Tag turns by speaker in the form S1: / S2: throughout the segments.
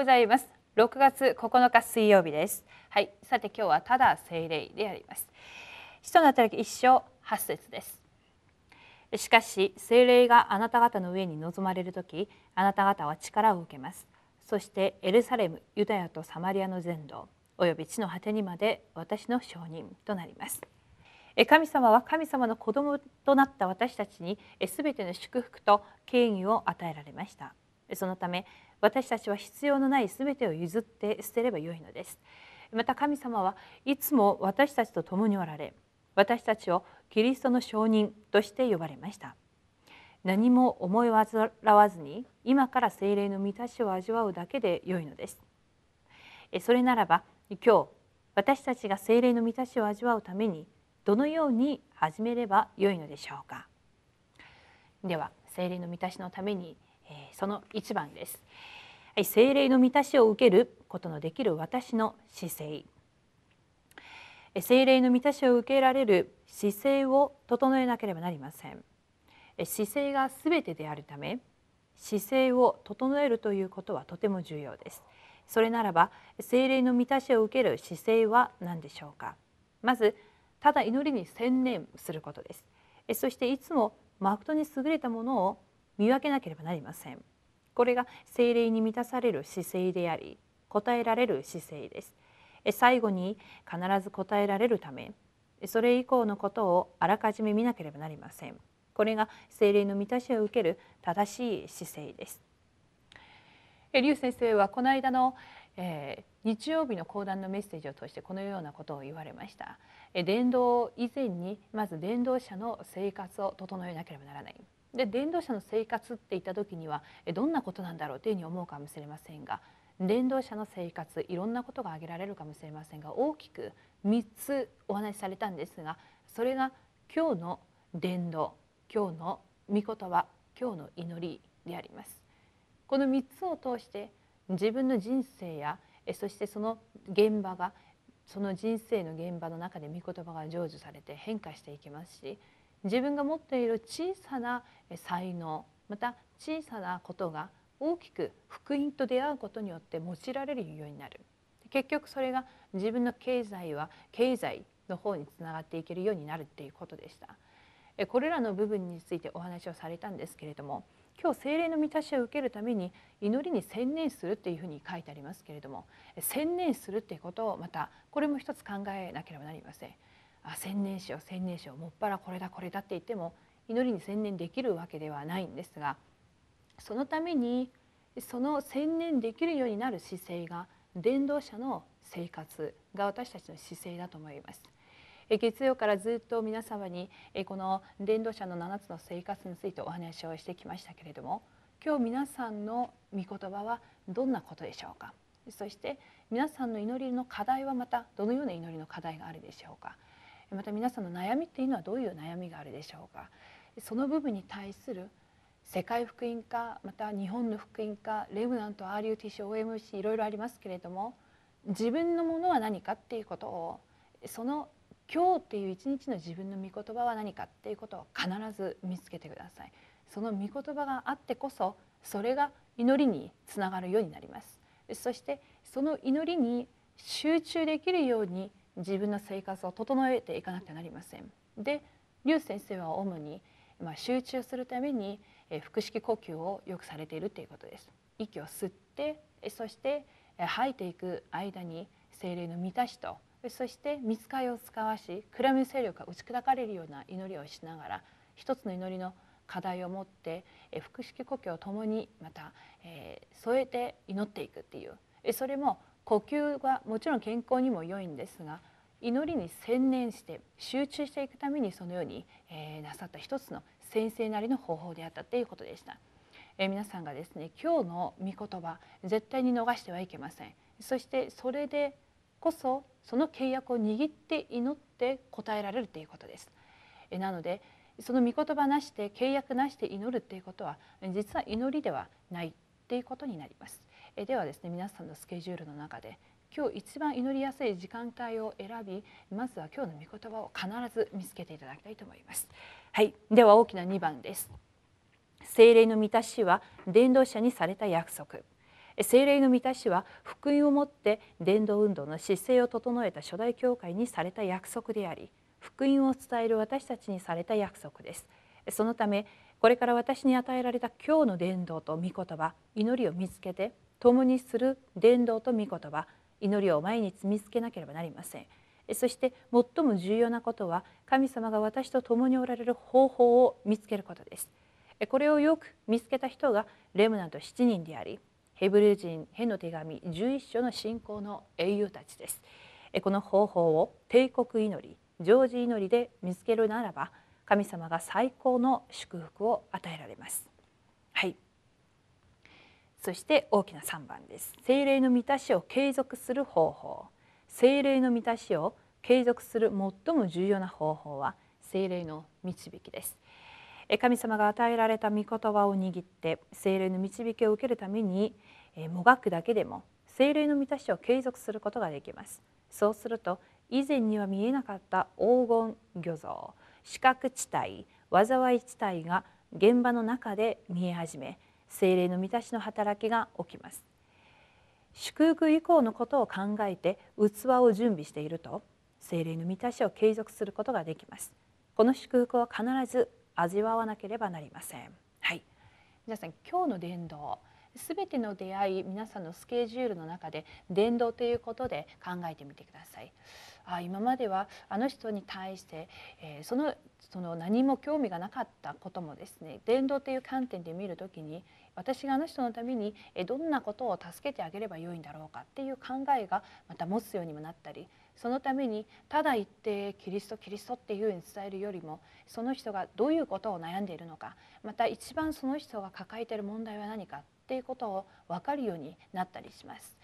S1: うございます。6月9日水曜日です。はい。さて今日はただ聖霊であります。使徒の働き一章八節です。しかし聖霊があなた方の上に臨まれる時あなた方は力を受けます。そしてエルサレムユダヤとサマリアの全土および地の果てにまで私の証人となります。神様は神様の子供となった私たちにすべての祝福と権威を与えられました。そのため私たちは必要のないすべてを譲って捨てればよいのです。また神様はいつも私たちと共におられ私たちをキリストの証人として呼ばれました。何も思い煩わずに今から精霊の満たしを味わうだけで良いのです。それならば今日私たちが精霊の満たしを味わうためにどのように始めればよいのでしょうか。では精霊の満たしのためにその1番です。はい、精霊の満たしを受けることのできる私の姿勢。精霊の満たしを受けられる姿勢を整えなければなりません。姿勢がすべてであるため姿勢を整えるということはとても重要です。それならば精霊の満たしを受ける姿勢は何でしょうか。まずただ祈りに専念することです。そしていつも誠に優れたものを見分けなければなりません。これが精霊に満たされる姿勢であり答えられる姿勢です。最後に必ず答えられるためそれ以降のことをあらかじめ見なければなりません。これが精霊の満たしを受ける正しい姿勢です。劉先生はこの間の、えー、日曜日の講談のメッセージを通してこのようなことを言われました。伝道以前にまず伝道者の生活を整えなければならない。で伝道者の生活って言った時にはどんなことなんだろうというふうに思うかもしれませんが伝道者の生活いろんなことが挙げられるかもしれませんが大きく3つお話しされたんですがそれが今日の伝道今日の御言葉今日の祈りであります。この3つを通して自分の人生やそしてその現場がその人生の現場の中で御言葉が成就されて変化していきますし自分が持っている小さな才能また小さなことが大きく福音と出会うことによって用いられるようになる結局それが自分の経済は経済の方につながっていけるようになるっていうことでしたこれらの部分についてお話をされたんですけれども今日精霊の満たしを受けるために祈りに専念するっていうふうに書いてありますけれども専念するっていうことをまたこれも一つ考えなければなりません。あ専念しよう専念しようもっぱらこれだこれだって言っても祈りに専念できるわけではないんですがそのためにその専念できるようになる姿勢が伝道者の生活が私たちの姿勢だと思います。月曜からずっと皆様にこの伝道者の7つの生活についてお話をしてきましたけれども今日皆さんの御言葉はどんなことでしょうかそして皆さんの祈りの課題はまたどのような祈りの課題があるでしょうかまた皆さんの悩みっていうのはどういう悩みがあるでしょうか？その部分に対する世界福音化また日本の福音化レムナント RUTC OMC いろいろありますけれども自分のものは何かっていうことをその今日っていう一日の自分の御言葉は何かっていうことを必ず見つけてください。その御言葉があってこそそれが祈りにつながるようになります。そしてその祈りに集中できるように自分の生活を整えていかなくてはなりません。で劉先生は主に、まあ、集中するために、え腹式呼吸をよくされているということです。息を吸ってそして吐いていく間に精霊の満たしとそして見つかりを使わし暗闇勢力が打ち砕かれるような祈りをしながら一つの祈りの課題を持って腹式呼吸を共にまた、えー、添えて祈っていくっていうそれも呼吸はもちろん健康にも良いんですが祈りに専念して集中していくためにそのように、えー、なさった一つの先生なりの方法であったということでした。えー、皆さんがですね今日の御言葉絶対に逃してはいけません。そしてそれでこそその契約を握って祈って答えられるということです。えー、なのでその御言葉なしで契約なしで祈るっていうことは実は祈りではないっていうことになります。えではですね皆さんのスケジュールの中で今日一番祈りやすい時間帯を選びまずは今日の御言葉を必ず見つけていただきたいと思います。はい。では大きな2番です。聖霊の満たしは伝道者にされた約束。聖霊の満たしは福音をもって伝道運動の姿勢を整えた初代教会にされた約束であり福音を伝える私たちにされた約束です。そのためこれから私に与えられた今日の伝道と御言葉祈りを見つけて共にする伝道と御言葉祈りを毎日見つけなければなりません。そして最も重要なことは神様が私と共におられる方法を見つけることです。これをよく見つけた人がレムナント7人でありヘブル人への手紙11章の信仰の英雄たちです。この方法を帝国祈り常時祈りで見つけるならば神様が最高の祝福を与えられます。はい。そして大きな3番です。精霊の満たしを継続する方法。精霊の満たしを継続する最も重要な方法は精霊の導きです。神様が与えられた御言葉を握って精霊の導きを受けるためにもがくだけでも精霊の満たしを継続することができます。そうすると以前には見えなかった黄金漁像四角地帯災い地帯が現場の中で見え始め精霊の満たしの働きが起きます。祝福以降のことを考えて器を準備していると精霊の満たしを継続することができます。この祝福を必ず味わわなければなりません。はい。皆さん今日の伝道すべての出会い皆さんのスケジュールの中で伝道ということで考えてみてください。あ今まではあの人に対して、えー、そのその何も興味がなかったこともですね伝道という観点で見る時に私があの人のためにどんなことを助けてあげればよいんだろうかっていう考えがまた持つようにもなったりそのためにただ言ってキリストキリストっていうふうに伝えるよりもその人がどういうことを悩んでいるのかまた一番その人が抱えている問題は何かっていうことを分かるようになったりします。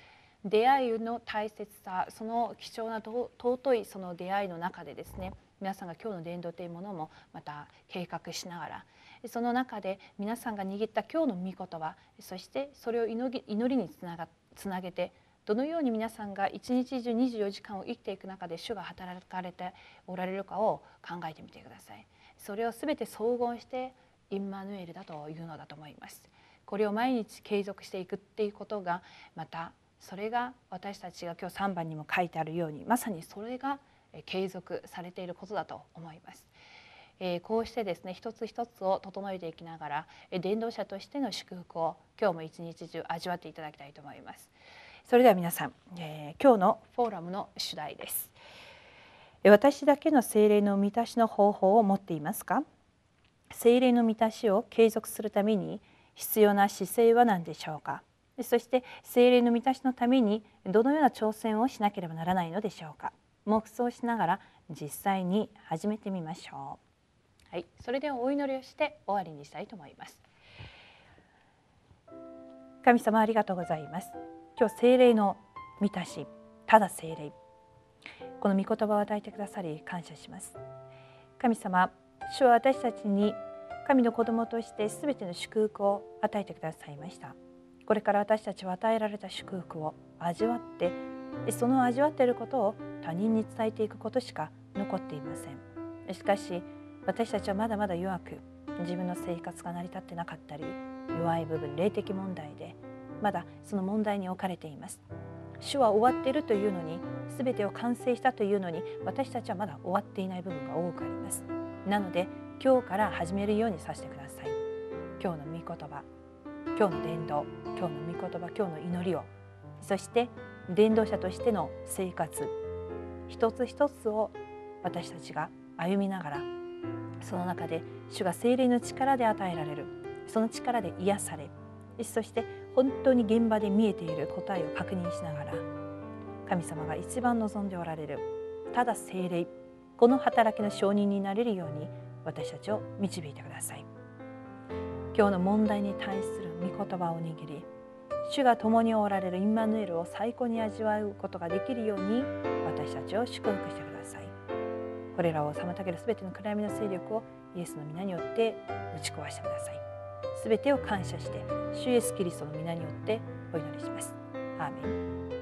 S1: 出会いの大切さその貴重な尊いその出会いの中でですね皆さんが今日の伝道というものもまた計画しながらその中で皆さんが握った今日の御言葉そしてそれを祈りにつながつなげてどのように皆さんが一日中24時間を生きていく中で主が働かれておられるかを考えてみてください。それを全て総合してインマヌエルだというのだと思います。これを毎日継続していくっていうことがまたそれが私たちが今日3番にも書いてあるようにまさにそれが継続されていることだと思います。え、こうしてですね一つ一つを整えていきながら伝道者としての祝福を今日も一日中味わっていただきたいと思います。それでは皆さん、えー、今日のフォーラムの主題です。私だけの精霊の満たしの方法を持っていますか？精霊の満たしを継続するために必要な姿勢は何でしょうか？そして精霊の満たしのためにどのような挑戦をしなければならないのでしょうか？黙想しながら実際に始めてみましょう。はい、それではお祈りをして終わりにしたいと思います。神様ありがとうございます。今日聖霊の満たしただ聖霊。この御言葉を与えてくださり感謝します。神様主は私たちに神の子供としてすべての祝福を与えてくださいました。これから私たちは与えられた祝福を味わってその味わっていることを他人に伝えていくことしか残っていません。しかし私たちはまだまだ弱く自分の生活が成り立ってなかったり弱い部分霊的問題でまだその問題に置かれています。主は終わっているというのに全てを完成したというのに私たちはまだ終わっていない部分が多くあります。なので今日から始めるようにさせてください。今日の御言葉今日の伝道今日の御言葉今日の祈りを。そして伝道者としての生活一つ一つを私たちが歩みながらその中で主が精霊の力で与えられるその力で癒されそして本当に現場で見えている答えを確認しながら神様が一番望んでおられるただ精霊この働きの承認になれるように私たちを導いてください。今日の問題に対する御言葉を握り主が共におられるインマヌエルを最高に味わうことができるように私たちを祝福してください。これらを妨げるすべての暗闇の勢力をイエスの皆によって打ち壊してください。すべてを感謝して主イエスキリストの皆によってお祈りします。アーメン。